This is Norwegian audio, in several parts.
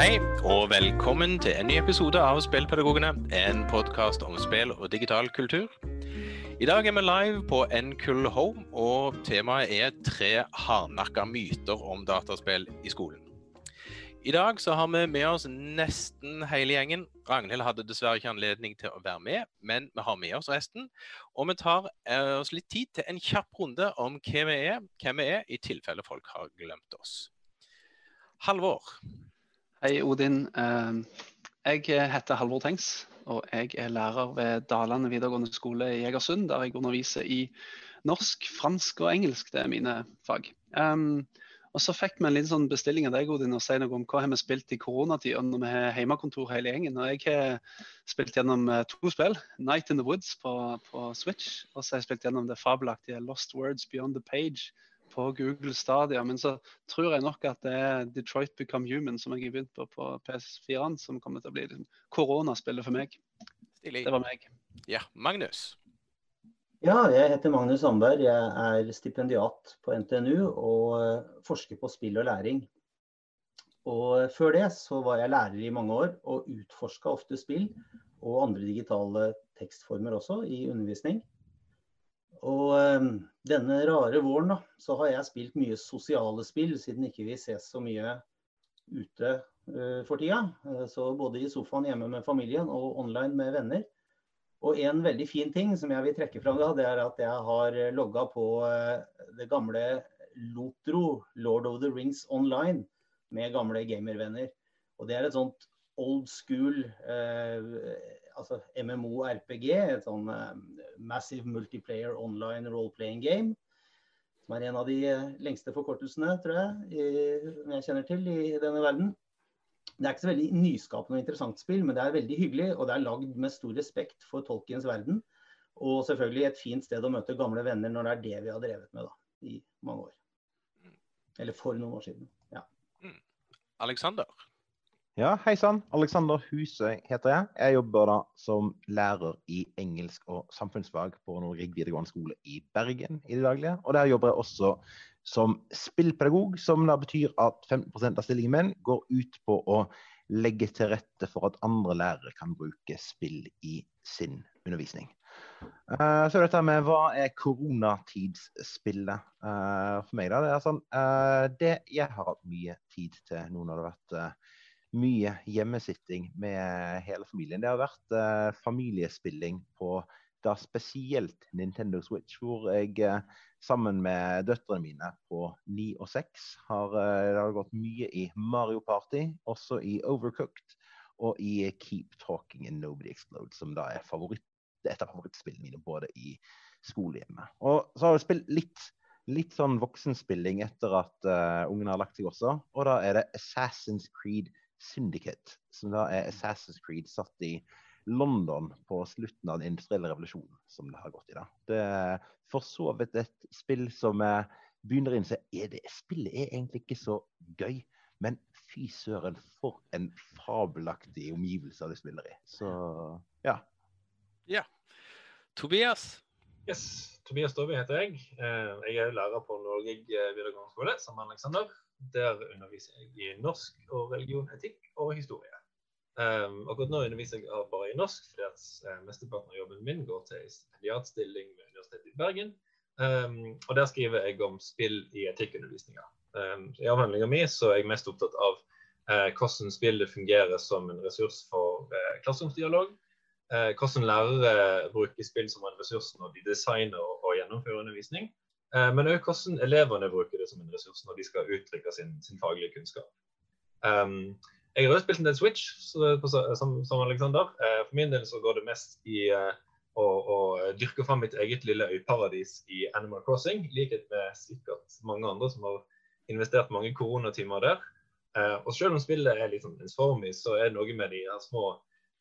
Hei, og velkommen til en ny episode av Spillpedagogene, en podkast om spill og digital kultur. I dag er vi live på Nkull Home, og temaet er tre hardnakka myter om dataspill i skolen. I dag så har vi med oss nesten hele gjengen. Ragnhild hadde dessverre ikke anledning til å være med, men vi har med oss resten. Og vi tar eh, oss litt tid til en kjapp runde om hvem vi er, hvem vi er, i tilfelle folk har glemt oss. Halvor. Hei, Odin. Eh, Jeg heter Halvor Tengs, og jeg er lærer ved Dalane videregående skole i Egersund, der jeg underviser i norsk, fransk og engelsk. Det er mine fag. Um, og så fikk vi en liten sånn bestilling av deg, Odin, å si noe om hva vi har spilt i koronatida når vi har hjemmekontor hele gjengen. Og jeg har spilt gjennom eh, to spill. 'Night in the Woods' på, på Switch, og så har jeg spilt gjennom det fabelaktige 'Lost Words Beyond the Page' på Google Stadia. Men så tror jeg nok at det er Detroit Become Human som jeg har begynt på på PS4-en, som kommer til å bli liksom koronaspillet for meg. Stilig. Det var meg. Ja, Magnus. Ja, jeg heter Magnus Sandberg. Jeg er stipendiat på NTNU og eh, forsker på spill og læring. Og før det så var jeg lærer i mange år og utforska ofte spill og andre digitale tekstformer også i undervisning. Og eh, denne rare våren da, så har jeg spilt mye sosiale spill, siden ikke vi ses så mye ute eh, for tida. Eh, Så både i sofaen hjemme med familien og online med venner. Og en veldig fin ting som jeg vil trekke fram da, det er at jeg har logga på eh, det gamle Lotro, Lord of the Rings Online, med gamle gamervenner. Og det er et sånt old school eh, altså MMO-RPG, et sånn eh, Massive Multiplayer Online Role-Playing Game. Som er en av de eh, lengste forkortelsene, tror jeg, i, jeg kjenner til i denne verden. Det er ikke så veldig nyskapende og interessant spill, men det er veldig hyggelig. Og det er lagd med stor respekt for Tolkiens verden. Og selvfølgelig et fint sted å møte gamle venner når det er det vi har drevet med da, i mange år. Eller for noen år siden. Ja. Alexander. Ja, hei sann. Alexander Husøy heter jeg. Jeg jobber da som lærer i engelsk og samfunnsfag på Norge videregående skole i Bergen i det daglige. Og der jobber jeg også som spillpedagog, som da betyr at 15% av stillingen min går ut på å legge til rette for at andre lærere kan bruke spill i sin undervisning. Uh, så dette med hva er koronatidsspillet uh, for meg, da. Det er sånn uh, Det jeg har hatt mye tid til nå når det har vært mye hjemmesitting med hele familien. Det har vært eh, familiespilling på da spesielt Nintendo Switch, hvor jeg eh, sammen med døtrene mine på ni og seks har eh, har gått mye i Mario Party, også i Overcooked og i Keep Talking and Nobody Explode, som da er favoritt, et av favorittspillene mine både i skolehjemmet. Og så har jeg spilt litt litt sånn voksenspilling etter at uh, ungene har lagt seg også. Og da er det Assassin's Creed Syndicate, som da er Assassin's Creed satt i London på slutten av den industrielle revolusjonen, som det har gått i. da. Det er for så vidt et spill som eh, begynner å innse er det spillet er egentlig ikke så gøy, men fy søren, for en fabelaktig omgivelse det spiller i. Så ja. Ja. Tobias. Yes, Tobias Dovie heter jeg. Eh, Jeg er lærer på Norge videregående skole sammen med Alexander. Der underviser jeg i norsk og religion, etikk og historie. Um, akkurat nå underviser jeg bare i norsk, fordi eh, mesteparten av jobben min går til en stipendiatstilling ved Universitetet i Bergen. Og der skriver jeg om spill i etikkundervisninga. I avhandlinga mi er jeg mest opptatt av eh, hvordan spillet fungerer som en ressurs for eh, klasseromsdialog. Eh, hvordan lærere bruker spill som en ressurs når de designer og, og gjennomfører undervisning. Eh, men òg hvordan elevene bruker det som en ressurs når de skal uttrykke sin, sin faglige kunnskap. Um, jeg har også spilt en del Switch så, på, som, som Alexander. Eh, for min del så går det mest i eh, å, å dyrke fram mitt eget lille øyparadis i Animal Crossing. Likhet med sikkert mange andre som har investert mange koronatimer der. Eh, og selv om spillet er litt sånn ensformig, så er det noe med de her små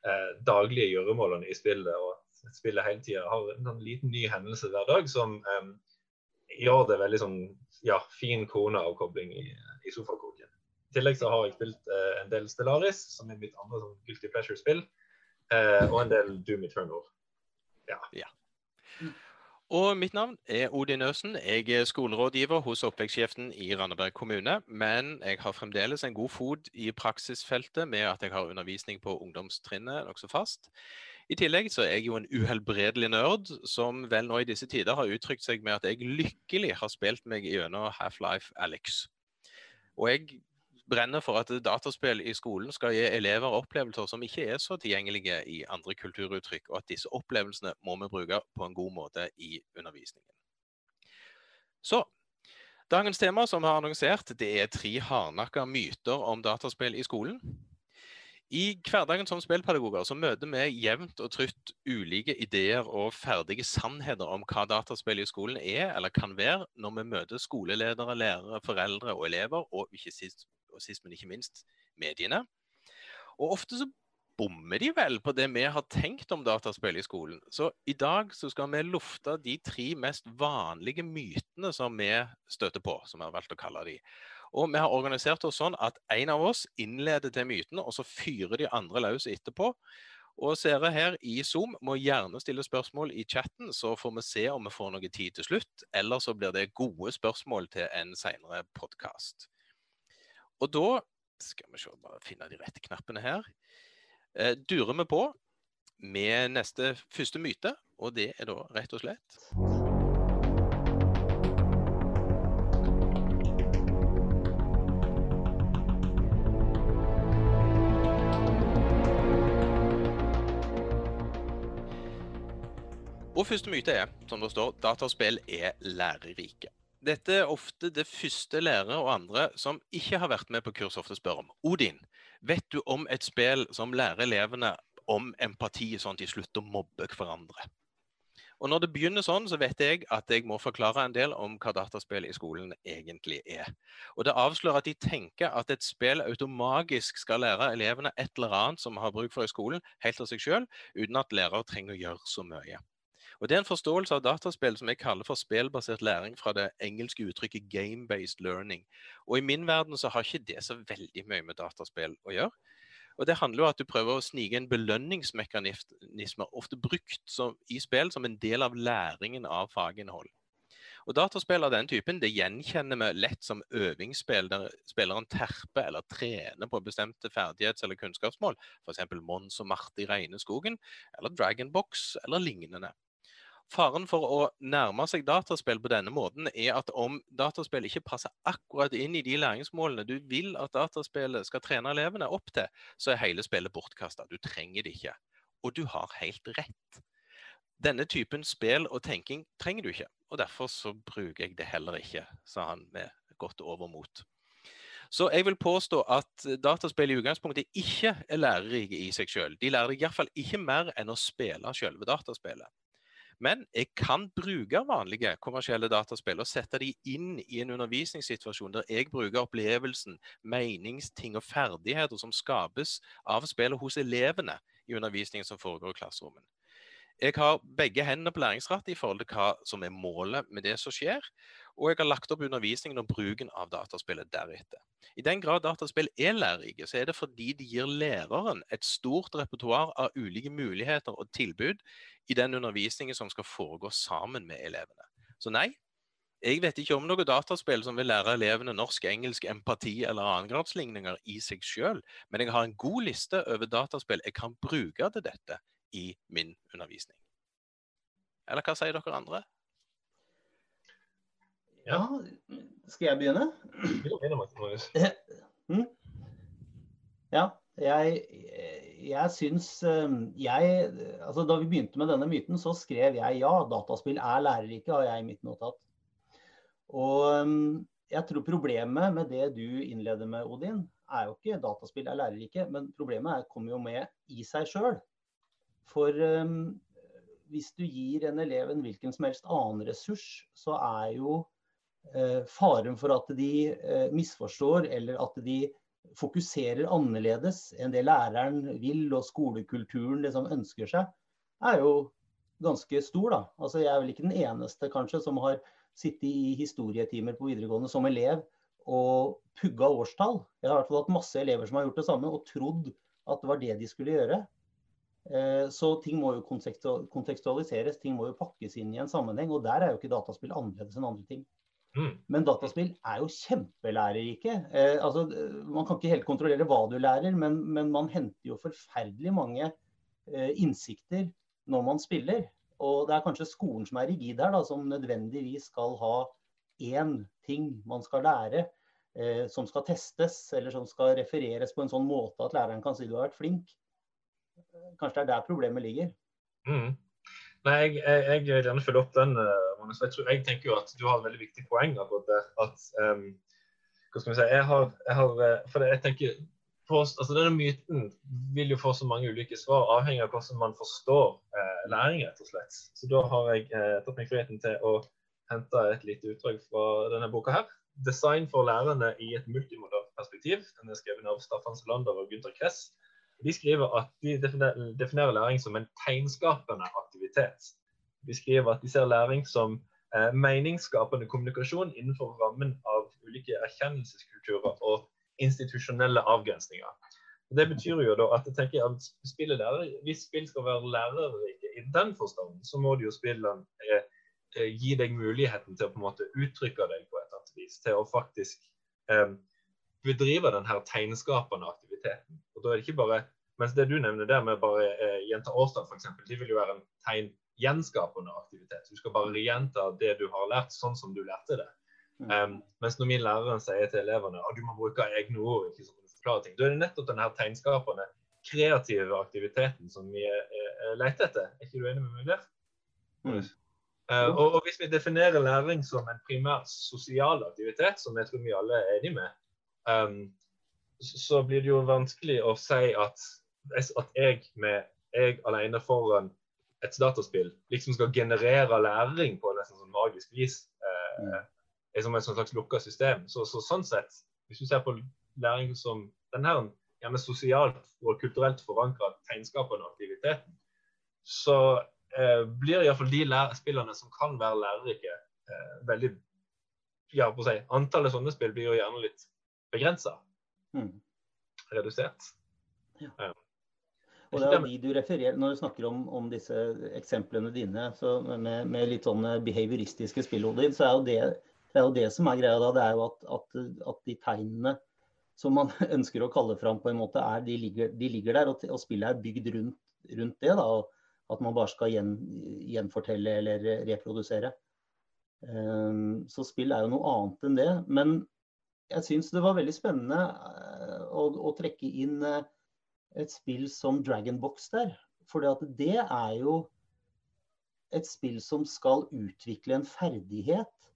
eh, daglige gjøremålene i spillet. og Spillet hele tida har en sånn liten ny hendelse hver dag som eh, gjør det veldig sånn ja, fin koneavkobling i, i sofakroken. I tillegg så har jeg spilt eh, en del Stellaris, som er mitt andre sånn guilty pleasure-spill. Eh, og en del Doom Eternal. Ja. Og mitt navn er Odin Øsen. Jeg er skolerådgiver hos oppvekstsjefen i Randaberg kommune. Men jeg har fremdeles en god fot i praksisfeltet med at jeg har undervisning på ungdomstrinnet nokså fast. I tillegg så er jeg jo en uhelbredelig nerd, som vel nå i disse tider har uttrykt seg med at jeg lykkelig har spilt meg gjennom Half-Life Alex. Og jeg brenner for at dataspill i skolen skal gi elever opplevelser som ikke er så tilgjengelige i andre kulturuttrykk, og at disse opplevelsene må vi bruke på en god måte i undervisningen. Så, Dagens tema som vi har annonsert, det er tre hardnakka myter om dataspill i skolen. I hverdagen som spillpedagoger så møter vi jevnt og trutt ulike ideer og ferdige sannheter om hva dataspill i skolen er eller kan være, når vi møter skoleledere, lærere, foreldre og elever, og ikke sist, og sist men ikke minst mediene. Og ofte så bommer de vel på det vi har tenkt om dataspill i skolen. Så i dag så skal vi lufte de tre mest vanlige mytene som vi støter på, som vi har valgt å kalle de. Og vi har organisert oss sånn at en av oss innleder til mytene, og så fyrer de andre løs etterpå. Og seere her i Zoom må gjerne stille spørsmål i chatten, så får vi se om vi får noe tid til slutt. Eller så blir det gode spørsmål til en senere podkast. Og da skal vi se, bare finne de rette knappene her. Eh, durer vi på med neste første myte, og det er da rett og slett Og første myte er, som det står, dataspill er lærerike. Dette er ofte det første lærere og andre som ikke har vært med på kurs, ofte spør om. Odin, vet du om et spill som lærer elevene om empati, sånn at de slutter å mobbe hverandre? Og Når det begynner sånn, så vet jeg at jeg må forklare en del om hva dataspill i skolen egentlig er. Og Det avslører at de tenker at et spill automagisk skal lære elevene et eller annet som har bruk for i skolen, helt av seg sjøl, uten at lærere trenger å gjøre så mye. Og Det er en forståelse av dataspill som jeg kaller for spillbasert læring fra det engelske uttrykket game-based learning. Og I min verden så har ikke det så veldig mye med dataspill å gjøre. Og Det handler jo om at du prøver å snike en belønningsmekanisme, ofte brukt som, i spill som en del av læringen av faginnhold. Og Dataspill av den typen det gjenkjenner vi lett som øvingsspill, der spilleren terper eller trener på bestemte ferdighets- eller kunnskapsmål, f.eks. Mons og Marte i Regneskogen, eller Dragonbox eller lignende. Faren for å nærme seg dataspill på denne måten er at om dataspill ikke passer akkurat inn i de læringsmålene du vil at dataspillet skal trene elevene opp til, så er hele spillet bortkasta. Du trenger det ikke. Og du har helt rett. Denne typen spill og tenking trenger du ikke, og derfor så bruker jeg det heller ikke, sa han med godt overmot. Så jeg vil påstå at dataspill i utgangspunktet ikke er lærerike i seg sjøl. De lærer deg iallfall ikke mer enn å spille sjølve dataspillet. Men jeg kan bruke vanlige kommersielle dataspill og sette de inn i en undervisningssituasjon der jeg bruker opplevelsen, meningsting og ferdigheter som skapes av spillet hos elevene i undervisningen som foregår i klasserommet. Jeg har begge hendene på læringsrattet i forhold til hva som er målet med det som skjer. Og jeg har lagt opp undervisningen og bruken av dataspillet deretter. I den grad dataspill er lærerike, så er det fordi de gir læreren et stort repertoar av ulike muligheter og tilbud i den undervisningen som skal foregå sammen med elevene. Så nei, jeg vet ikke om noe dataspill som vil lære elevene norsk, engelsk, empati eller annengradsligninger i seg sjøl, men jeg har en god liste over dataspill jeg kan bruke til dette i min undervisning. Eller hva sier dere andre? Ja, skal jeg begynne? Mm. Ja, jeg, jeg syns eh, jeg, altså Da vi begynte med denne myten, så skrev jeg ja, dataspill er lærerike, har jeg i mitt notat. Og eh, jeg tror problemet med det du innleder med, Odin, er jo ikke dataspill er lærerike, men problemet er, kommer jo med i seg sjøl. For um, hvis du gir en elev en hvilken som helst annen ressurs, så er jo uh, faren for at de uh, misforstår eller at de fokuserer annerledes enn det læreren vil og skolekulturen liksom ønsker seg, er jo ganske stor. da. Altså, jeg er vel ikke den eneste kanskje som har sittet i historietimer på videregående som elev og pugga årstall. Jeg har i hvert fall hatt masse elever som har gjort det samme og trodd at det var det de skulle gjøre. Eh, så ting må jo kontekstualiseres, ting må jo pakkes inn i en sammenheng. Og der er jo ikke dataspill annerledes enn andre ting. Mm. Men dataspill er jo kjempelærerike. Eh, altså, man kan ikke helt kontrollere hva du lærer, men, men man henter jo forferdelig mange eh, innsikter når man spiller. Og det er kanskje skolen som er rigid her, da, som nødvendigvis skal ha én ting man skal lære eh, som skal testes, eller som skal refereres på en sånn måte at læreren kan si du har vært flink. Kanskje det er der problemet ligger. Mm. Nei, jeg, jeg, jeg, vil gjerne følge opp den. Magnus. jeg, tror, jeg, tenker jo at du har et veldig viktig poeng av det At um, hva skal vi si, jeg har, har eh, For jeg tenker på, altså Denne myten vil jo få så mange ulike svar, avhengig av hvordan man forstår eh, læring. rett og slett. Så Da har jeg eh, tatt meg friheten til å hente et lite utdrag fra denne boka her. 'Design for lærerne i et multimodalt perspektiv'. Den er skrevet av Staffan Selander og Gunther Kress. De skriver at de definerer læring som en tegnskapende aktivitet. De skriver at de ser læring som eh, meningsskapende kommunikasjon innenfor rammen av ulike erkjennelseskulturer og institusjonelle avgrensninger. Det betyr jo da at jeg tenker at lærer, Hvis spill skal være lærerike i den forstand, så må de jo spillene eh, eh, gi deg muligheten til å på en måte uttrykke deg på et eller annet vis. Til å faktisk eh, bedrive den her tegnskapende aktiviteten. Og da er det ikke bare, mens det du nevner der med bare eh, Jenta Årstad f.eks., det vil jo være en tegngjenskapende aktivitet. Du skal bare gjenta det du har lært, sånn som du lærte det. Um, mens når min lærer sier til elevene at du må bruke egne ord, ikke sånn forklare ting, da er det nettopp denne her tegnskapende, kreative aktiviteten som vi eh, leter etter. Er ikke du enig med meg der? Mm. Uh, og, og, Hvis vi definerer læring som en primær sosial aktivitet, som jeg tror vi alle er enige med, um, så blir det jo vanskelig å si at, at jeg, med, jeg alene foran et dataspill liksom skal generere læring på nesten sånn magisk vis. Eh, er som et slags lukka system. Så, så, sånn sett, hvis du ser på læring som den her gjerne sosialt og kulturelt forankra og aktiviteten, så eh, blir iallfall de spillene som kan være lærerike, eh, veldig ja, på å si, Antallet sånne spill blir jo gjerne litt begrensa. Mm. Redusert. Ja. ja. Og det er de du refererer, Når du snakker om, om disse eksemplene dine med, med, litt sånn behavioristiske spillhoder, så er jo det, det, er jo det som er greia da. Det er jo at, at, at, de tegnene som man ønsker å kalle fram, på en måte, er, de, ligger, de ligger der. Og, og, spillet er bygd rundt, rundt det. da, At man bare skal gjen, gjenfortelle eller reprodusere. Um, så spill er jo noe annet enn det. Men jeg syns det var veldig spennende uh, å, å, trekke inn uh, et spill som Dragonbox der. For det er jo et spill som skal utvikle en ferdighet.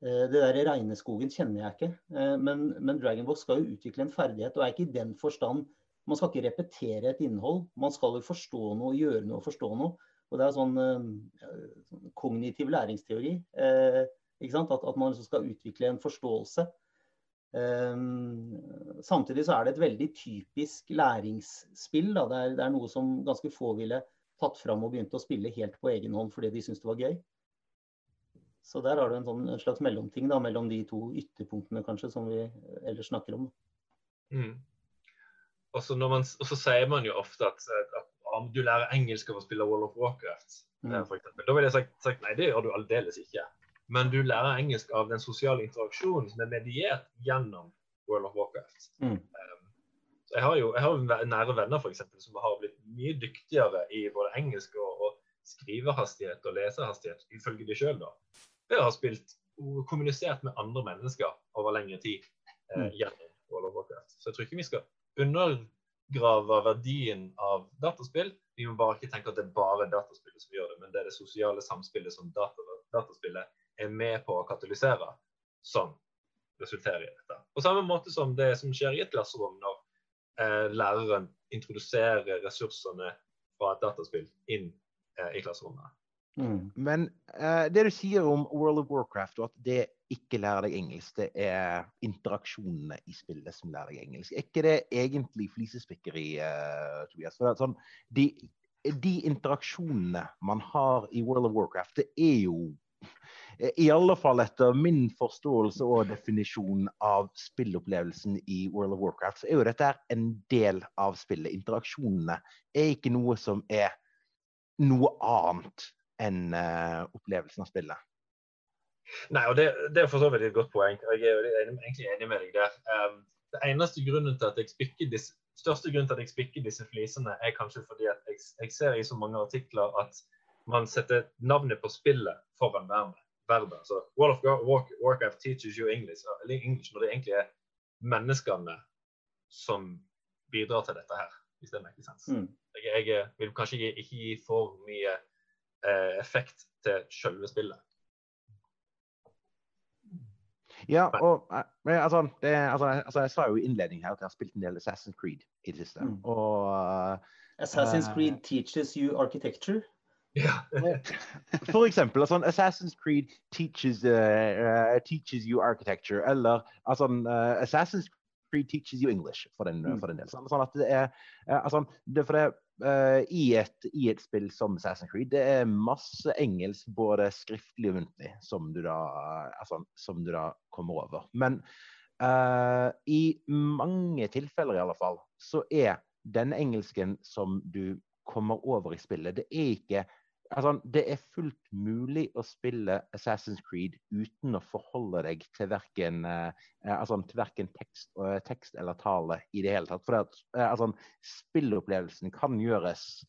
Eh, det der regneskogen kjenner jeg ikke, eh, men, men Dragonbox skal jo utvikle en ferdighet. Og er ikke i den forstand Man skal ikke repetere et innhold. Man skal jo forstå noe, gjøre noe, forstå noe. Og det er sånn, sånn kognitiv læringsteori. Eh, at, at, man liksom skal utvikle en forståelse. Um, samtidig så er det et veldig typisk læringsspill. Det er, det, er, noe som ganske få ville tatt fram og begynt å spille helt på egen hånd fordi de syntes det var gøy. Så der har du en, sånn, en slags mellomting da, mellom de to ytterpunktene kanskje som vi ellers snakker om. Mm. Og, så man, og, så sier man jo ofte at, at, om du lærer engelsk av å spille World of Warcraft. Mm. Da vil jeg sagt, sagt nei, det gjør du aldeles ikke men du lærer engelsk av den sosiale interaksjonen som er mediert gjennom World of Warcraft. Mm. Um, jeg har jo jeg har nære venner for eksempel, som har blitt mye dyktigere i både engelsk og, og skrivehastighet og lesehastighet, ifølge de sjøl, ved å ha spilt og kommunisert med andre mennesker over lengre tid eh, mm. gjennom World of Warcraft. Så jeg tror ikke vi skal undergrave verdien av dataspill. Vi må bare ikke tenke at det er bare dataspillet som gjør det, men det er det sosiale samspillet som dataspillet er med på å katalysere, som resulterer i dette. På samme måte som det som skjer i et klasserom når eh, læreren introduserer ressursene fra et dataspill inn eh, i klasserommet. Mm. Men eh, det du sier om World of Warcraft, og at det ikke lærer deg engelsk, det er interaksjonene i spillet som lærer deg engelsk. Er ikke det egentlig flisespikkeri, uh, Tobias? For sånn, de, de, interaksjonene man har i World of Warcraft, det er jo i alle fall etter min forståelse og definisjon av spillopplevelsen i World of Warcraft, så er jo dette en del av spillet. Interaksjonene er ikke noe som er noe annet enn uh, opplevelsen av spillet. Nei, og det, det er for så vidt et godt poeng. Jeg er jo egentlig enig med deg der. Um, det eneste grunnen til at jeg spikker disse, største grunnen til at jeg spikker disse flisene, er kanskje fordi at jeg, jeg ser i så mange artikler at man setter navnet på spillet foran verden. Så World of Warcraft teaches you English, eller English når det egentlig er menneskene som bidrar til dette her, hvis det maker sens. Mm. Jeg, jeg, vil kanskje ikke gi for mye eh, effekt til selve spillet. Ja, og eh, altså, det, altså, altså, Jeg sa jo i innledningen her at jeg har spilt en del Assassin's Creed i det siste. Mm. Og uh, Assassin's Creed teaches you architecture? Ja. For eksempel, altså, Assassin's Creed teaches, uh, teaches you architecture. Eller altså, uh, Assassin's Creed teaches you English, for den, mm. for den del. Sånn, sånn at det er, altså, det, for det, uh, i, et, i, et, spill som Assassin's Creed, det er masse engelsk, både skriftlig og muntlig, som du da, altså, som du da kommer over. Men uh, i mange tilfeller i alle fall, så er den engelsken som du kommer over i spillet, det er ikke Altså, det er fullt mulig å spille Assassin's Creed uten å forholde deg til verken, eh, altså, til verken tekst, uh, tekst, eller tale i det hele tatt. For at, eh, altså, spillopplevelsen kan gjøres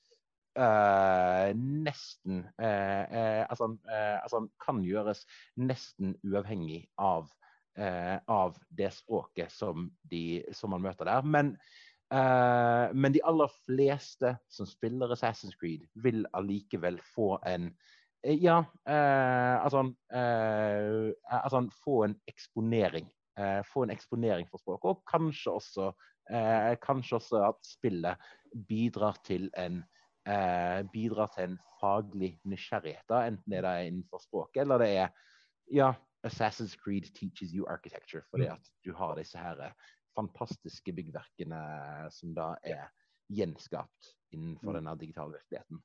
Uh, nesten uh, uh, altså, altså, kan gjøres nesten uavhengig av, av det språket som, de, som man møter der. Men Uh, men de aller fleste som spiller Assassin's Creed, vil allikevel få en uh, Ja, uh, altså, altså, få en eksponering. få en eksponering for språket, og kanskje også, kanskje også at spillet bidrar til en bidrar til en faglig nysgjerrighet, da, enten det er innenfor språket eller det er ja, Assassin's Creed teaches you architecture, fordi mm. at du har disse her fantastiske byggverkene som da er gjenskapt innenfor mm. denne digitale virkeligheten.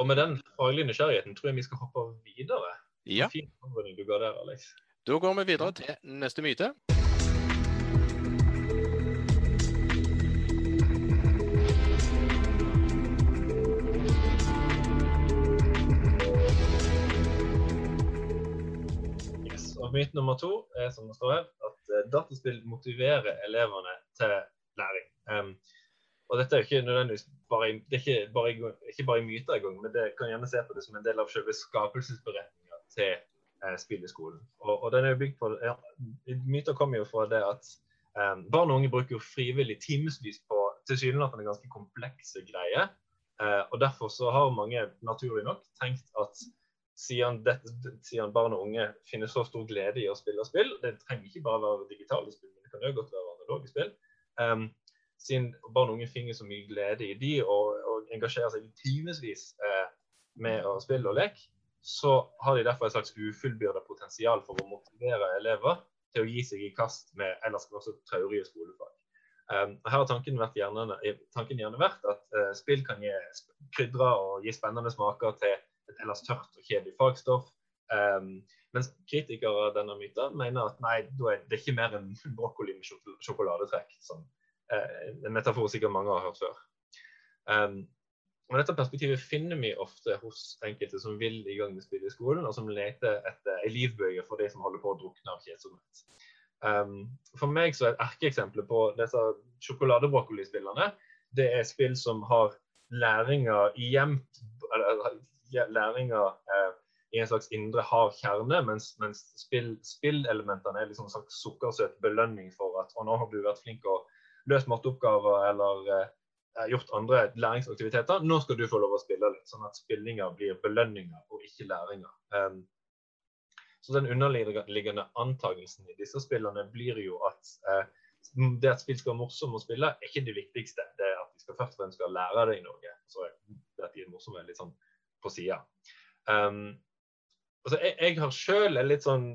Og med den faglige nysgjerrigheten tror jeg vi skal hoppe videre. Ja. du går der, Alex. Da går vi videre til neste myte. Myte nummer to er som det står her, at dataspill motiverer elevene til læring. Um, og dette er ikke nødvendigvis bare, det er ikke bare, ikke bare i myter engang, men det kan gjerne se på det som en del av selve skapelsesberetninga til eh, spilleskolen. Og, og den er jo bygd på, ja, Myter kommer jo fra det at um, barn og unge bruker jo frivillig timevis på tilsynelatende ganske komplekse greier. Uh, og Derfor så har mange naturlig nok tenkt at siden, dette, siden, barn og unge finner så stor glede i å spille spill. Det trenger ikke bare være digitale spill, men det kan også godt være analoge spill. Um, siden barn og unge finner så mye glede i de og, og engasjerer seg timevis eh, med å spille og leke, så har de derfor et slags ufullbyrda potensial for å motivere elever til å gi seg i kast med ellers også traurige skolefag. Um, her har tanken, vært gjerne, tanken gjerne vært at uh, spill kan gi krydre og gi spennende smaker til et ellers tørt og kjedelig fagstoff. Um, mens kritikere av denne myten mener at nei, er det ikke mer enn brokkoli med sjokoladetrekk. Som, uh, en metafor sikkert mange har hørt før. Um, og Dette perspektivet finner vi ofte hos enkelte som vil i gang med spill i skolen, og som leter etter ei livbøye for de som holder på å drukne av kjedsomhet. Um, for meg så er et erkeeksempel på disse sjokoladebrokolispillene det er spill som har læringa gjemt læringa eh, i en slags indre hard kjerne, mens, mens spill, spillelementene er liksom en slags sukkersøt belønning for at og nå har du vært flink og løst matteoppgaver eller eh, gjort andre læringsaktiviteter. Nå skal du få lov å spille litt, sånn at spillinga blir belønninger og ikke læringer. Um, så den underliggende antagelsen i disse spillene blir jo at eh, det at spill skal være morsomme å spille, er ikke det viktigste. Det er at de skal først og fremst skal lære deg noe. Så det at de er morsomme, litt sånn på sida. Um, altså jeg, jeg, har sjøl en litt sånn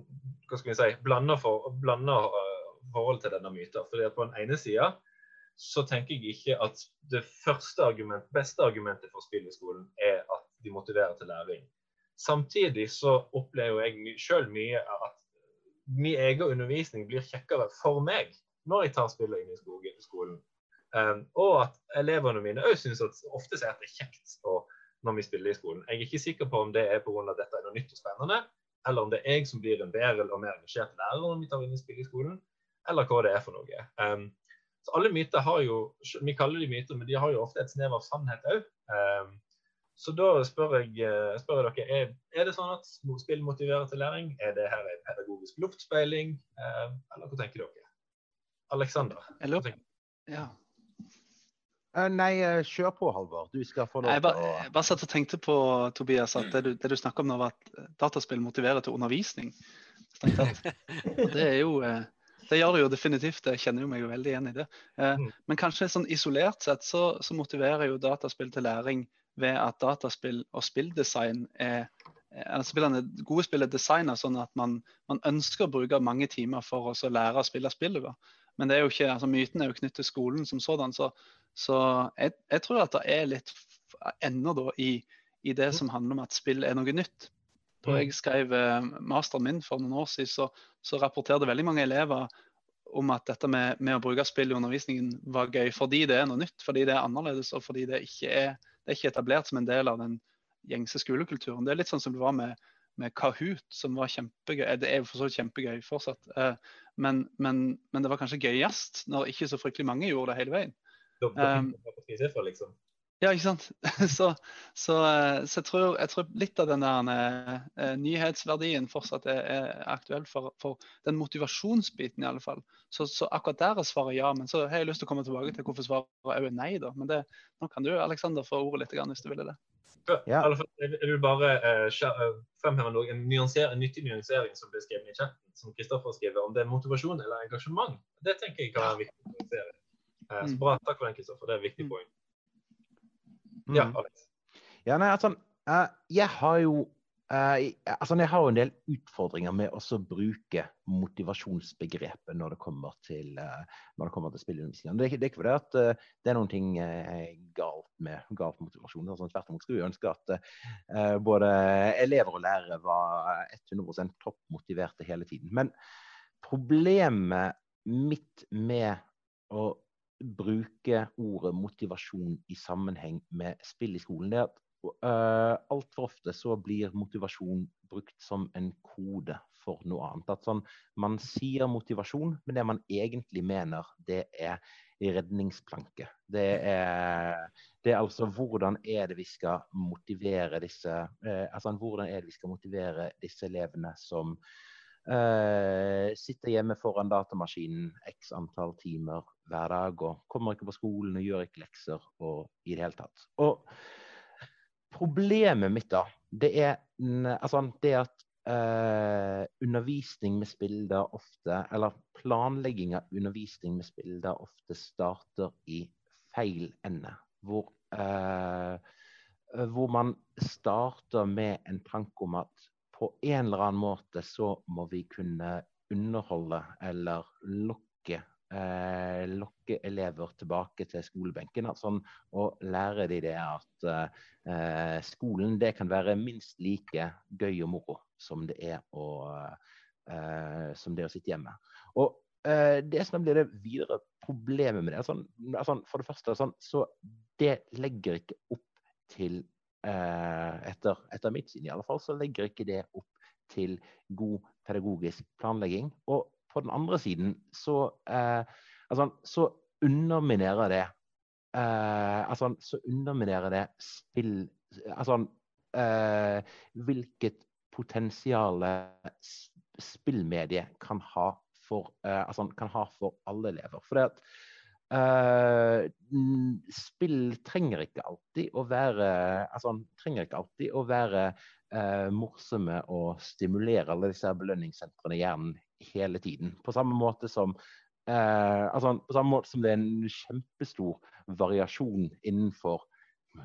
hva skal vi si, blanda, for, uh, forhold til denne myten. fordi at På den ene sida så tenker jeg ikke at det første argument, beste argumentet for spill i skolen er at de motiverer til læring. Samtidig så opplever jeg sjøl mye at min egen undervisning blir kjekkere for meg når jeg tar spillet inn i skolen. Um, og at elevene mine òg syns at ofte er det kjekt å, når vi spiller i skolen. Jeg er ikke sikker på om det er pga. dette er noe nytt og spennende, eller om det er jeg som blir en bedre og mer engasjert lærer når vi tar inn i spill i skolen, eller hva det er for noe. Um, så alle myter har jo, Vi kaller de myter, men de har jo ofte et snev av sannhet òg. Um, så da spør jeg, eh, spør jeg dere, er, er, det sånn at spill motiverer til læring? Er det her en pedagogisk luftspeiling? um, eller hva tenker dere? Aleksander? Ja. Uh, nei, uh, kjør på, Halvor. Du skal få lov til å Jeg bare satt og tenkte på, Tobias, at det du, det du snakker om nå, var at dataspill motiverer til undervisning. Det er jo det gjør det jo definitivt. Jeg kjenner jo meg jo veldig igjen i det. Eh, mm. Men kanskje sånn isolert sett så, så, motiverer jo dataspill til læring ved at dataspill og spilldesign er altså spillene, Gode spill er designa sånn at man, man, ønsker å bruke mange timer for å lære å spille spillet. Men det er jo ikke, altså myten er jo knyttet til skolen som sådan. Så, så jeg, jeg, tror at det er litt ennå da i, i, det som handler om at spill er noe nytt. Da jeg skrev eh, masteren min for noen år siden, så, så rapporterte veldig mange elever om at dette med, med, å bruke spill i undervisningen var gøy fordi det er noe nytt, fordi det er annerledes og fordi det ikke er, det er ikke etablert som en del av den gjengse skolekulturen. Det er litt sånn som det var med, med Kahoot, som var kjempegøy. Eh, det er jo for så vidt kjempegøy fortsatt. Eh, men, men, men, det var kanskje gøyest når ikke så fryktelig mange gjorde det hele veien. Um, liksom. Ja, ikke sant. Så, så, eh, så jeg, tror, jeg, tror, litt av den der uh, nyhetsverdien fortsatt er, er aktuell for, for, den motivasjonsbiten, i alle fall. Så, så, akkurat der er svaret ja. Men så har jeg lyst til å komme tilbake til hvorfor svaret er nei, da. Men det, nå kan du, Aleksander, få ordet litt hvis du ville det. Ja. Jeg vil bare uh, fremheve noe, en, en, nyttig nyansering som ble skrevet i chatten, som Kristoffer skriver, om det er motivasjon eller engasjement. Det tenker jeg kan være viktig å nyansere. Uh, så mm. bra, takk for den, Kristoffer. Det er et viktig mm. poeng. Ja, mm. Alex. Ja, nei, altså, uh, jeg har jo uh, altså, jeg har jo en del utfordringer med å bruke motivasjonsbegrepet når det kommer til, uh, når det kommer til spillundervisning. Det, er ikke fordi at det er noen ting galt med galt motivasjon. Altså, tvert imot skulle vi ønske at både elever og lærere var 100 toppmotiverte hele tiden. Men problemet mitt med å bruke ordet motivasjon i sammenheng med spill i skolen, det er at uh, altfor ofte så blir motivasjon brukt som en kode for noe annet. At sånn, Man sier motivasjon, men det man egentlig mener, det er redningsplanke. Det er, det er altså hvordan er det vi skal motivere disse uh, altså hvordan er det vi skal motivere disse elevene som Uh, sitter hjemme foran datamaskinen x antall timer hver dag og kommer ikke på skolen og gjør ikke lekser og i det hele tatt. Og problemet mitt da, det er altså, det at uh, undervisning med bilder ofte, eller planlegging av undervisning med bilder ofte starter i feil ende. Hvor, uh, hvor man starter med en tanke om at på en eller annen måte så må vi kunne underholde eller lokke, eh, lokke elever tilbake til skolebenken. Altså, og lære de det at eh, skolen det kan være minst like gøy og moro som det er å, eh, som det å sitte hjemme. Og eh, det som blir det videre problemet med det, sånn, altså, for det første sånn, så det legger ikke opp til etter, etter mitt syn i alle fall, så legger ikke det opp til god pedagogisk planlegging. Og på den andre siden så, eh, altså, så underminerer det eh, altså, så underminerer det spill Altså eh, hvilket potensial spillmediet kan ha for, eh, altså, kan ha for alle elever. For det at spill trenger ikke alltid å være altså, trenger ikke alltid å være uh, morsomme og stimulere alle disse belønningssentrene i hjernen hele tiden. På samme måte som uh, altså, på samme måte som det er en kjempestor variasjon innenfor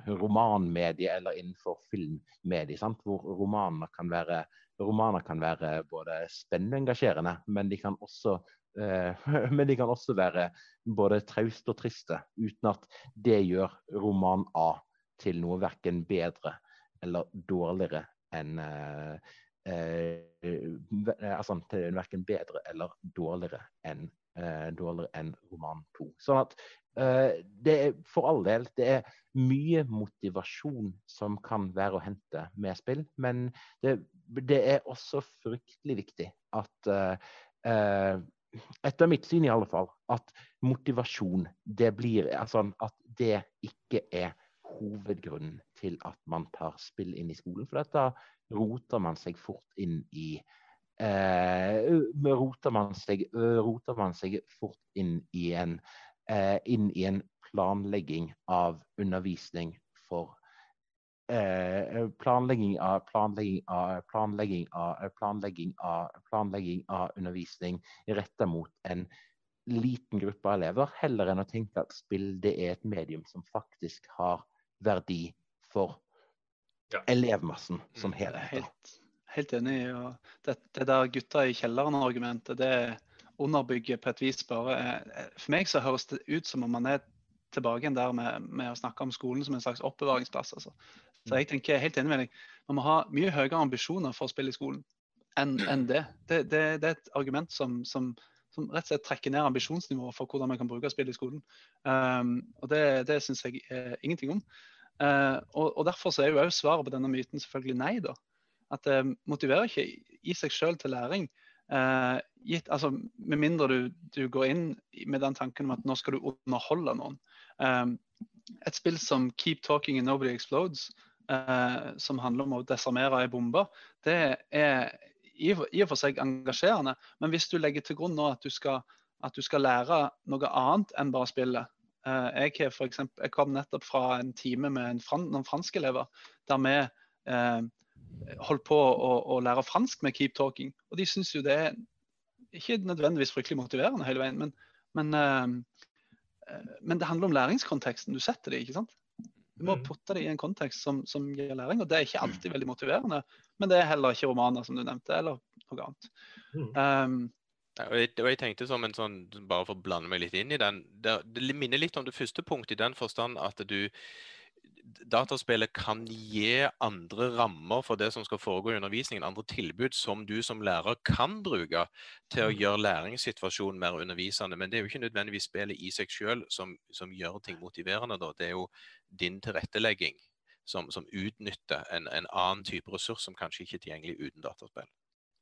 romanmedie eller innenfor filmmedie, sant? hvor romaner kan, være, romaner kan være både spennende og engasjerende, men de kan også Eh, men de kan også være både trauste og triste, uten at det gjør roman A til noe verken bedre eller dårligere enn eh, eh, altså, verken bedre eller dårligere enn eh, dårligere enn roman 2. Sånn at eh, det er for all del det er mye motivasjon som kan være å hente med spill, men det, det er også fryktelig viktig at eh, etter mitt syn i alle fall, at motivasjon det blir altså At det ikke er hovedgrunnen til at man tar spill inn i skolen. For da roter man seg fort inn i eh, roter, man seg, roter man seg fort inn i en, eh, inn i en planlegging av undervisning for Eh, planlegging av, planlegging av, planlegging av, planlegging av, planlegging av undervisning retta mot en liten gruppe av elever, heller enn å tenke at spill det er et medium som faktisk har verdi for ja. elevmassen som mm. helhet. Helt, helt enig. Og det, det der gutta i kjelleren-argumentet, det underbygger på et vis bare eh, For meg så høres det ut som om man er tilbake igjen der med, med å snakke om skolen som en slags oppbevaringsplass. Altså. Så jeg tenker helt enig med deg. Man må ha mye høyere ambisjoner for å spille i skolen enn en det. Det, det. det, er et argument som, som, som, rett og slett trekker ned ambisjonsnivået for hvordan man kan bruke spill i skolen. Um, og Det, det syns jeg eh, ingenting om. Uh, og, og, Derfor så er jo svaret på denne myten selvfølgelig nei. da. At det motiverer ikke i seg selv til læring. Uh, gitt, altså, med mindre du, du, går inn med den tanken om at nå skal du underholde noen. Um, et spill som Keep Talking and Nobody Explodes, uh, som handler om å desarmere ei bombe, det er i, og for seg engasjerende. Men hvis du legger til grunn nå at du skal, at du skal lære noe annet enn bare spillet, Uh, jeg, for eksempel, jeg kom nettopp fra en time med fran, noen franske elever der vi uh, holdt på å, å, lære fransk med Keep Talking. Og de syns jo det er ikke nødvendigvis fryktelig motiverende hele veien, men, men, eh, men det handler om læringskonteksten du setter det i. ikke sant? Du må mm. putte det i en kontekst som, som, gir læring, og det er ikke alltid veldig motiverende. Men det er heller ikke romaner, som du nevnte, eller noe annet. Um, og jeg, og jeg, tenkte som en sånn, Bare for å blande meg litt inn i den Det, det minner litt om det første punktet i den forstand at du Dataspillet kan gi andre rammer for det som skal foregå i undervisningen, andre tilbud som du som lærer kan bruke til å mm. gjøre læringssituasjonen mer undervisende. Men det er jo ikke nødvendigvis spillet i seg selv som, som gjør ting motiverende. Da. Det er jo din tilrettelegging som, som utnytter en, en, annen type ressurs som kanskje ikke er tilgjengelig uten dataspill.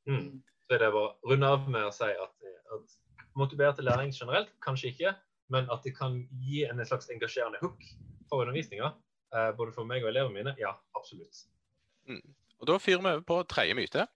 Mm så det å runde av med å si at, at motivert til læring generelt, kanskje ikke, men at det kan gi en slags engasjerende hook for undervisninga, eh, både for meg og elevene mine, ja, absolutt. Mm. Og Da fyrer vi over på tredje myte.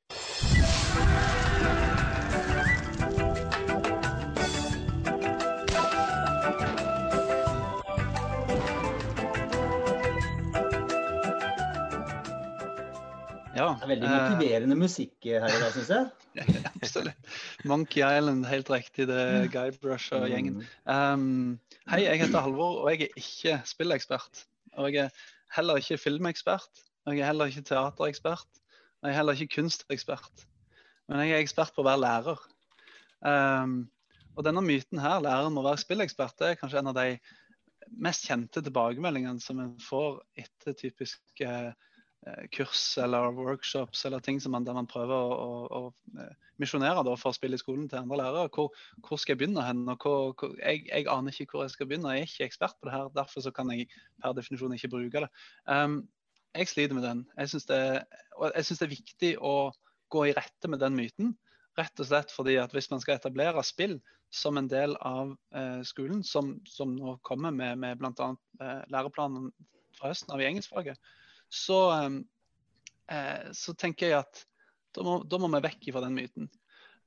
Ja, det er veldig motiverende uh, musikk her i dag, syns jeg. absolutt. Monkey Island, helt riktig. Det er Guybrush og gjengen. Um, hei, jeg heter Halvor, og jeg er ikke spillekspert. Og jeg er heller ikke filmekspert. Og jeg er heller ikke teaterekspert. Og jeg er heller ikke kunstekspert. Men jeg er ekspert på å være lærer. Um, og denne myten her, læreren må være spillekspert, det er kanskje en av de mest kjente tilbakemeldingene som en får etter typisk Eh, kurs eller workshops eller ting man, der man prøver å, å, å eh, misjonere for å spille i skolen til andre lærere. Hvor, hvor skal jeg begynne hen? Hvor, hvor, jeg, jeg, aner ikke hvor jeg skal begynne. Jeg er ikke ekspert på det her. Derfor kan jeg per definisjon ikke bruke det. Um, jeg sliter med den. Jeg syns det, det, er viktig å gå i rette med den myten. Rett og slett fordi at hvis man skal etablere spill som en del av eh, skolen, som, som, nå kommer med, med bl.a. Eh, læreplanen fra høsten av i engelskfaget, så, eh, så tenker jeg at da må, da må vi vekk fra den myten.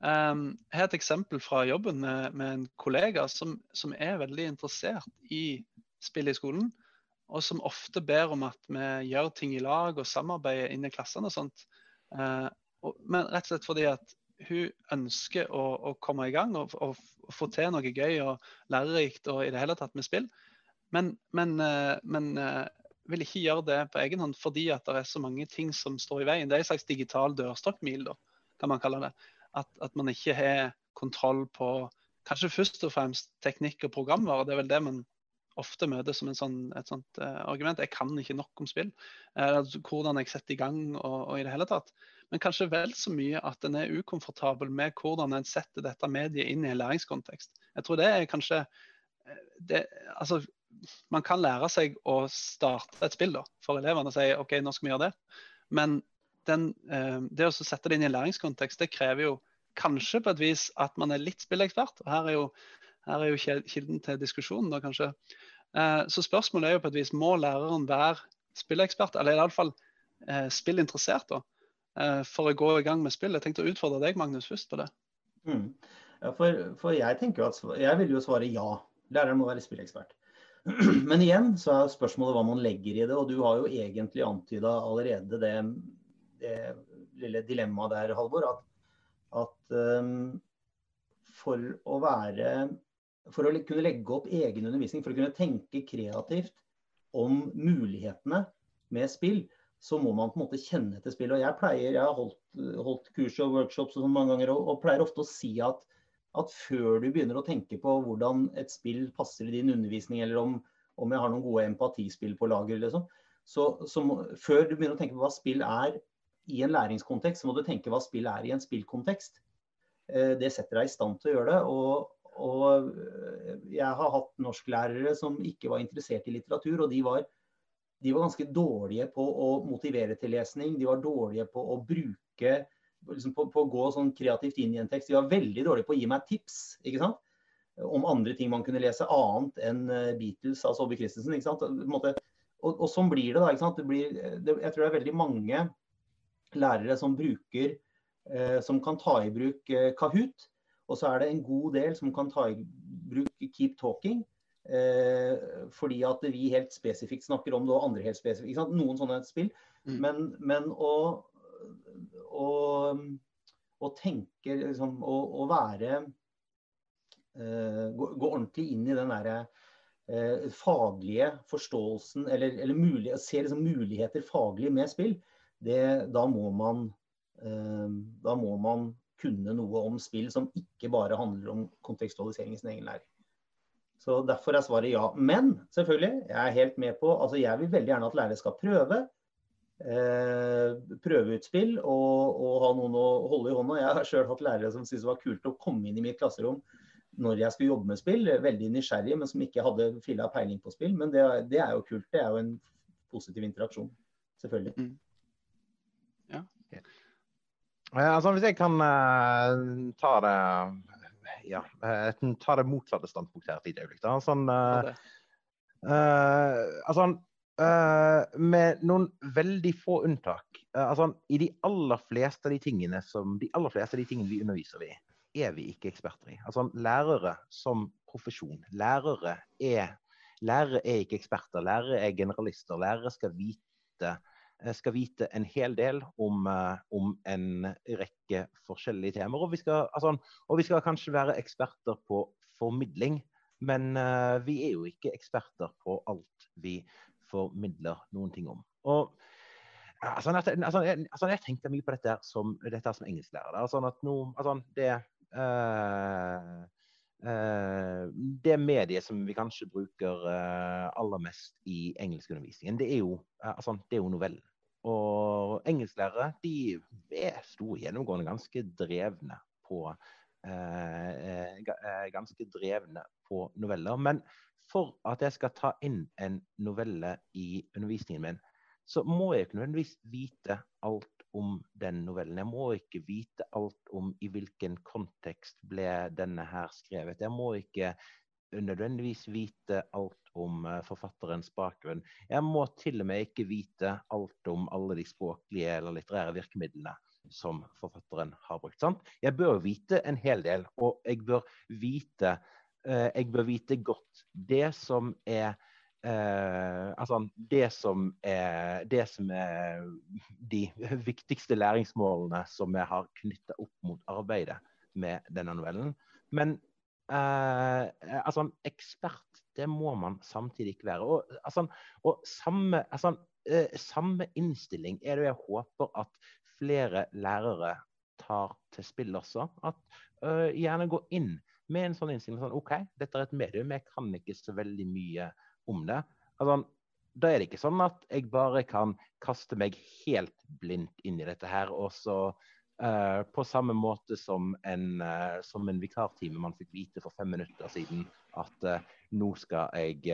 Um, jeg har et eksempel fra jobben med, med en kollega som, som, er veldig interessert i spill i skolen. Og som ofte ber om at vi gjør ting i lag og samarbeider inn i klassene og sånt. Uh, og, men rett og slett fordi at hun ønsker å, å komme i gang og, og, og, få til noe gøy og lærerikt og i det hele tatt med spill. Men, men, uh, men uh, vil ikke gjøre det på egen hånd fordi at det er så mange ting som står i veien. Det er en slags digital dørstokkmil, da, kan man kalle det. At, at, man ikke har kontroll på kanskje først og fremst teknikk og programvare. Det er vel det man ofte møter som sånn, et sånt uh, argument. Jeg kan ikke nok om spill. Uh, hvordan jeg setter i gang og, og, i det hele tatt. Men kanskje vel så mye at en er ukomfortabel med hvordan en setter dette mediet inn i en læringskontekst. Jeg tror det er kanskje det, altså, Man kan lære seg å starte et spill da, for elevene og si OK, nå skal vi gjøre det. Men den, uh, det å sette det inn i en læringskontekst, det krever jo kanskje på et vis at man er litt spillekspert. og Her er jo her er jo kilden til diskusjonen, da kanskje. Eh, så spørsmålet er jo på et vis må læreren være spillekspert, eller iallfall eh, spillinteressert, da, eh, for å gå i gang med spill. Jeg tenkte å utfordre deg, Magnus, først på det. Mm. Ja, for, for, jeg tenker at jeg vil jo svare ja. Læreren må være spillekspert. Men igjen så er spørsmålet hva man legger i det. Og du har jo egentlig antyda allerede det, det, lille dilemmaet der, Halvor. At, at um, for å være for å kunne legge opp egen undervisning, for å kunne tenke kreativt om mulighetene med spill, så må man på en måte kjenne til spill. Og Jeg pleier, jeg har holdt, holdt kurs og workshops og sånn mange ganger, og, og, pleier ofte å si at, at, før du begynner å tenke på hvordan et spill passer i din undervisning, eller om, om jeg har noen gode empatispill på lager, liksom, så, så må, før du begynner å tenke på hva spill er i en læringskontekst, så må du tenke hva spill er i en spillkontekst. Eh, det setter deg i stand til å gjøre det. og og jeg har hatt norsklærere som ikke var interessert i litteratur, og de var, de var, ganske dårlige på å motivere til lesning. De var dårlige på å bruke liksom på, på, å gå sånn kreativt inn i en tekst. De var veldig dårlige på å gi meg tips ikke sant? om andre ting man kunne lese, annet enn eh, Beatles av Saabye Christensen. ikke sant? Og, og, sånn blir det. da, ikke sant? Det blir, det, jeg tror det er veldig mange lærere som bruker, eh, som kan ta i bruk eh, Kahoot og så er det en god del som kan ta i bruk Keep Talking. Eh, fordi at vi helt spesifikt snakker om det, og andre helt spesifikt. Noen sånne spill. Mm. Men, men å, å, og tenke liksom, å, å være eh, gå, gå, ordentlig inn i den derre eh, faglige forståelsen, eller, eller mulig, se liksom, muligheter faglig med spill, det, da må man eh, da må man kunne noe om spill som ikke bare handler om kontekstualisering i sin egen læring. Så Derfor er svaret ja. Men selvfølgelig, jeg er helt med på altså Jeg vil veldig gjerne at lærere skal prøve. Eh, prøve ut spill og, og, ha noen å holde i hånda. Jeg har sjøl hatt lærere som syntes det var kult å komme inn i mitt klasserom når jeg skulle jobbe med spill. Veldig nysgjerrig, men som ikke hadde filla peiling på spill. Men det, det, er jo kult. Det er jo en positiv interaksjon. Selvfølgelig. Mm. Altså, hvis jeg kan uh, ta det ja, uh, ta det motsatte standpunktet her et lite øyeblikk. Da. Sånn, uh, altså, med noen veldig få unntak. altså, I de aller fleste av de tingene som, de aller fleste av de tingene vi underviser i, er vi ikke eksperter i. Altså, lærere som profesjon. Lærere er, lærere er ikke eksperter. Lærere er generalister. Lærere skal vite skal vite en hel del om, eh, om en rekke forskjellige temaer. Og vi, skal, altså, og vi, skal, kanskje være eksperter på formidling, men uh, vi er jo ikke eksperter på alt vi formidler noen ting om. Og altså, altså, altså, Jeg tenkte mye på dette som, dette som engelsklærer. Altså, at nå, altså, det uh, Uh, det mediet som vi kanskje bruker uh, aller mest i engelskundervisningen, det er jo, uh, altså, er jo novellen. Og engelsklærere de er store gjennomgående ganske drevne på ganske drevne på noveller. Men for at jeg skal ta inn en novelle i undervisningen min, så må jeg ikke nødvendigvis vite alt om den novellen. Jeg må ikke vite alt om i hvilken kontekst ble denne her skrevet. Jeg må ikke nødvendigvis vite alt om eh, forfatterens bakgrunn. Jeg må til og med ikke vite alt om alle de språklige eller litterære virkemidlene som forfatteren har brukt. Sant? Jeg bør vite en hel del, og jeg bør vite, eh, jeg bør vite godt det som er eh, altså det som, er, det som er de viktigste læringsmålene som jeg har knytta opp mot arbeidet med denne novellen. Men Eh, altså, ekspert, det må man samtidig ikke være. Og, altså, og samme, altså, eh, samme, innstilling er det jeg håper at flere lærere tar til spill også. At uh, gjerne gå inn med en sånn innstilling sånn OK, dette er et medium, jeg kan ikke så veldig mye om det. Altså, da er det ikke sånn at jeg bare kan kaste meg helt blindt inn i dette her, og så uh, på samme måte som en, uh, som en vikartime man fikk vite for fem minutter siden at nå skal jeg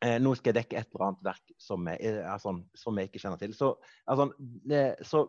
nå skal jeg dekke et eller annet verk som jeg, altså, som jeg ikke kjenner til. Så, altså, så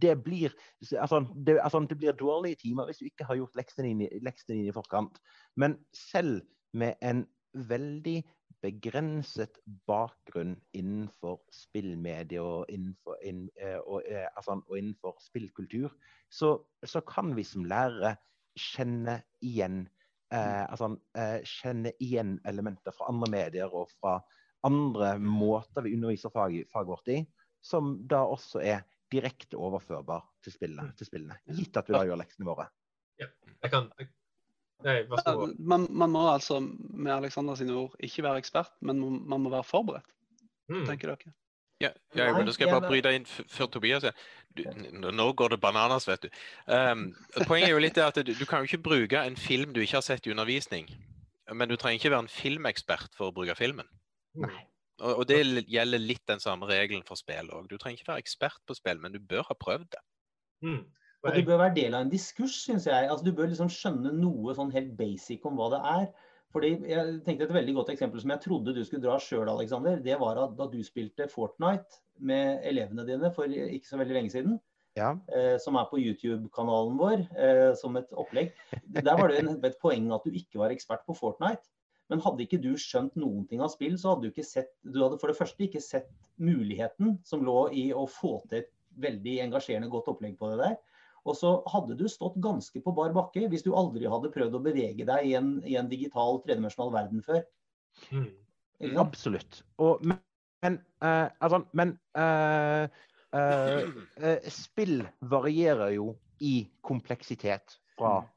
det blir, altså, det, det blir dårlige timer hvis du ikke har gjort leksene dine, i forkant. Men selv med en veldig begrenset bakgrunn innenfor spillmedie og innenfor, inn, eh, og, eh, og innenfor spillkultur, så, så, kan vi som lærere kjenne igjen, eh, altså, eh, kjenne igjen elementer fra andre medier og fra andre måter vi underviser faget, faget vårt i, som da også er direkte overførbar til spillene, til spillene gitt at vi da gjør leksene våre. Ja, jeg kan... Nei, man, man, må altså, med Alexander sine ord, ikke være ekspert, men man må være forberedt. Mm. tenker dere? Ja, ja men da skal jeg bare bryte inn før Tobias du, Nå går det bananas, vet du. Um, poenget er jo litt at du, du, kan jo ikke bruke en film du ikke har sett i undervisning. Men du trenger ikke være en filmekspert for å bruke filmen. Nei. Og, og, det gjelder litt den samme regelen for spill òg. Du trenger ikke være ekspert på spill, men du bør ha prøvd det. Mm. Og du bør være del av en diskurs, syns jeg. Altså, du bør liksom skjønne noe sånn helt basic om hva det er. Fordi jeg tenkte Et veldig godt eksempel som jeg trodde du skulle dra sjøl, Alexander, det var at da du spilte Fortnite med elevene dine for ikke så veldig lenge siden, ja. eh, som er på YouTube-kanalen vår eh, som et opplegg, der var det en, et poeng at du ikke var ekspert på Fortnite. Men hadde ikke du skjønt noen ting av spill, så hadde du ikke sett Du hadde for det første ikke sett muligheten som lå i å få til et veldig engasjerende godt opplegg på det der. Og så hadde du stått ganske på bar bakke hvis du aldri hadde prøvd å bevege deg i en, i en digital tredimensjonal verden før. Mm. Absolutt. Og, men, men, uh, altså, men uh, uh, spill varierer jo i kompleksitet fra mm.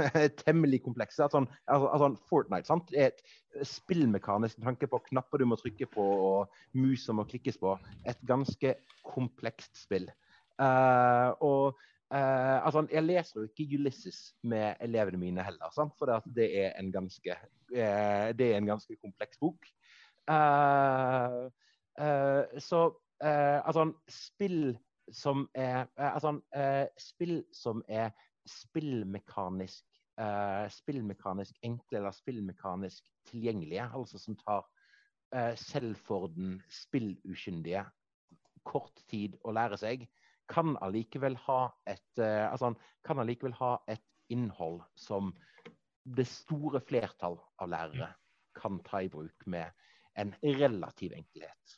temmelig komplekse. Sånn, altså, altså, Fortnite sant? er et spillmekanisk tanke på knapper du må trykke på og mus som må klikkes på. Et ganske komplekst spill. Uh, og uh, altså, Jeg leser jo ikke Ulysses med elevene mine heller, sant? for det er ganske, uh, det er en ganske kompleks bok. så altså, spill som er altså, spill som er spillmekanisk, uh, spillmekanisk enkle eller spillmekanisk tilgjengelige. Altså som tar uh, selv for den spillukyndige kort tid å lære seg, kan allikevel ha et, uh, altså, kan allikevel ha et innhold som det store flertall av lærere kan ta i bruk med en relativ enkelhet.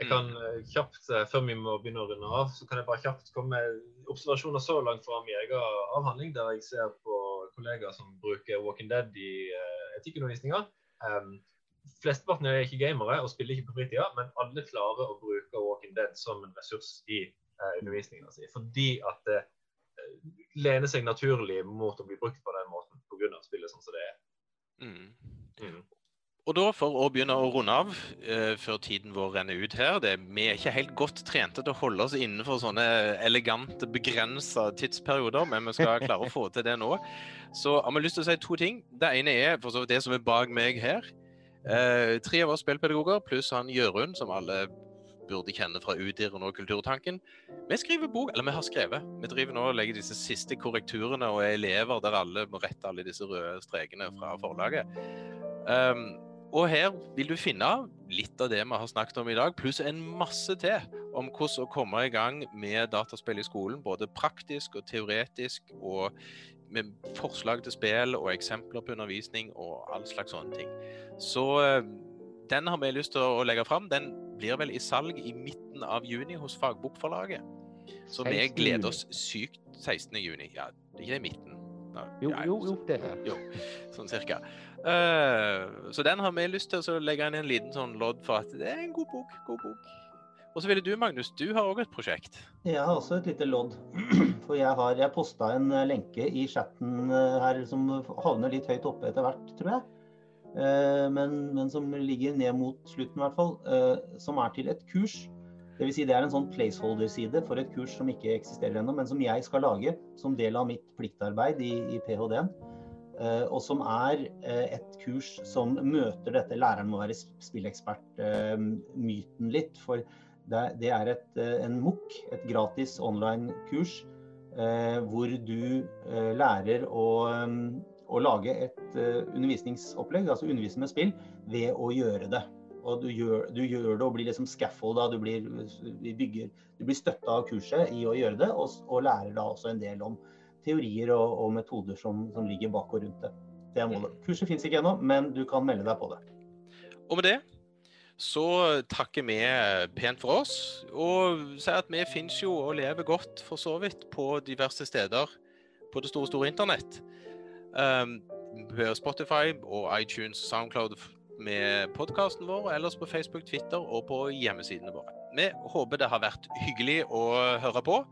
Jeg kan uh, kjapt, uh, Før vi må begynne å runde av, så kan jeg bare kjapt komme med observasjoner så langt fra min egen avhandling, der jeg ser på kollegaer som bruker Walking Dead i etikkundervisninga. Um, Flesteparten er ikke gamere og spiller ikke på fritida, men alle klarer å bruke Walking Dead som en ressurs i undervisninga si. Fordi at det lener seg naturlig mot å bli brukt på den måten pga. spillet sånn som det er. Mm. Mm. Og da, for å begynne å runde av uh, før tiden vår renner ut her det, Vi er ikke helt godt trente til å holde oss innenfor sånne elegante, begrensa tidsperioder, men vi skal klare å få til det nå. Så har vi lyst til å si to ting. Det ene er for så vidt det som er bak meg her. Uh, tre av oss spillpedagoger pluss han Jørund, som alle burde kjenne fra UDIR og Kulturtanken. Vi skriver bok, eller vi har skrevet. Vi driver nå og legger disse siste korrekturene og er elever der alle må rette alle disse røde strekene fra forlaget. Um, og her vil du finne litt av det vi har snakket om i dag, pluss en masse til om hvordan å komme i gang med dataspill i skolen. Både praktisk og teoretisk, og med forslag til spill og eksempler på undervisning og all slags sånne ting. Så eh, den har vi lyst til å legge fram. Den blir vel i salg i midten av juni hos Fagbokforlaget. Så vi gleder oss sykt 16. juni. Ja, det er ikke i midten. Jo, jo, jo, det er Jo, sånn cirka. Uh, så den har vi lyst til å legge inn en liten sånn lodd for at det er en god bok. god bok. Og så ville du, Magnus, du har òg et prosjekt? Jeg har også et lite lodd. For jeg har jeg posta en eh, lenke i chatten eh, her som havner litt høyt oppe etter hvert, tror jeg. Uh, men, men, som ligger ned mot slutten, i hvert fall. Uh, som er til et kurs. Dvs. Si det er en sånn placeholder-side for et kurs som ikke eksisterer ennå, men som jeg skal lage som del av mitt pliktarbeid i, i ph.d.-en. Uh, og som er et kurs som møter dette læreren må være spillekspert-myten litt. For det, det er et, en MOOC, et gratis online-kurs, hvor du lærer å, å, lage et undervisningsopplegg, altså undervise med spill, ved å gjøre det. Og du gjør, du gjør det og blir liksom scaffolda, du blir, bygger, du blir støtta av kurset i å gjøre det, og, og lærer da også en del om teorier og, og metoder som, som, ligger bak og rundt det. Det er målet. Kurset fins ikke ennå, men du kan melde deg på det. Og med det så takker vi pent for oss, og sier at vi finnes jo og lever godt for så vidt på diverse steder på det store, store internett. Um, på Spotify og iTunes, Soundcloud med podkasten vår, ellers på Facebook, Twitter og på hjemmesidene våre. Vi håper det har vært hyggelig å høre på.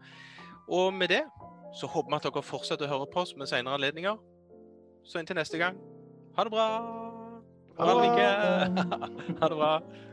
Og med det så håper vi at dere fortsetter å høre på oss med senere anledninger. Så inntil neste gang, ha det bra! Ha det bra. Ha det bra.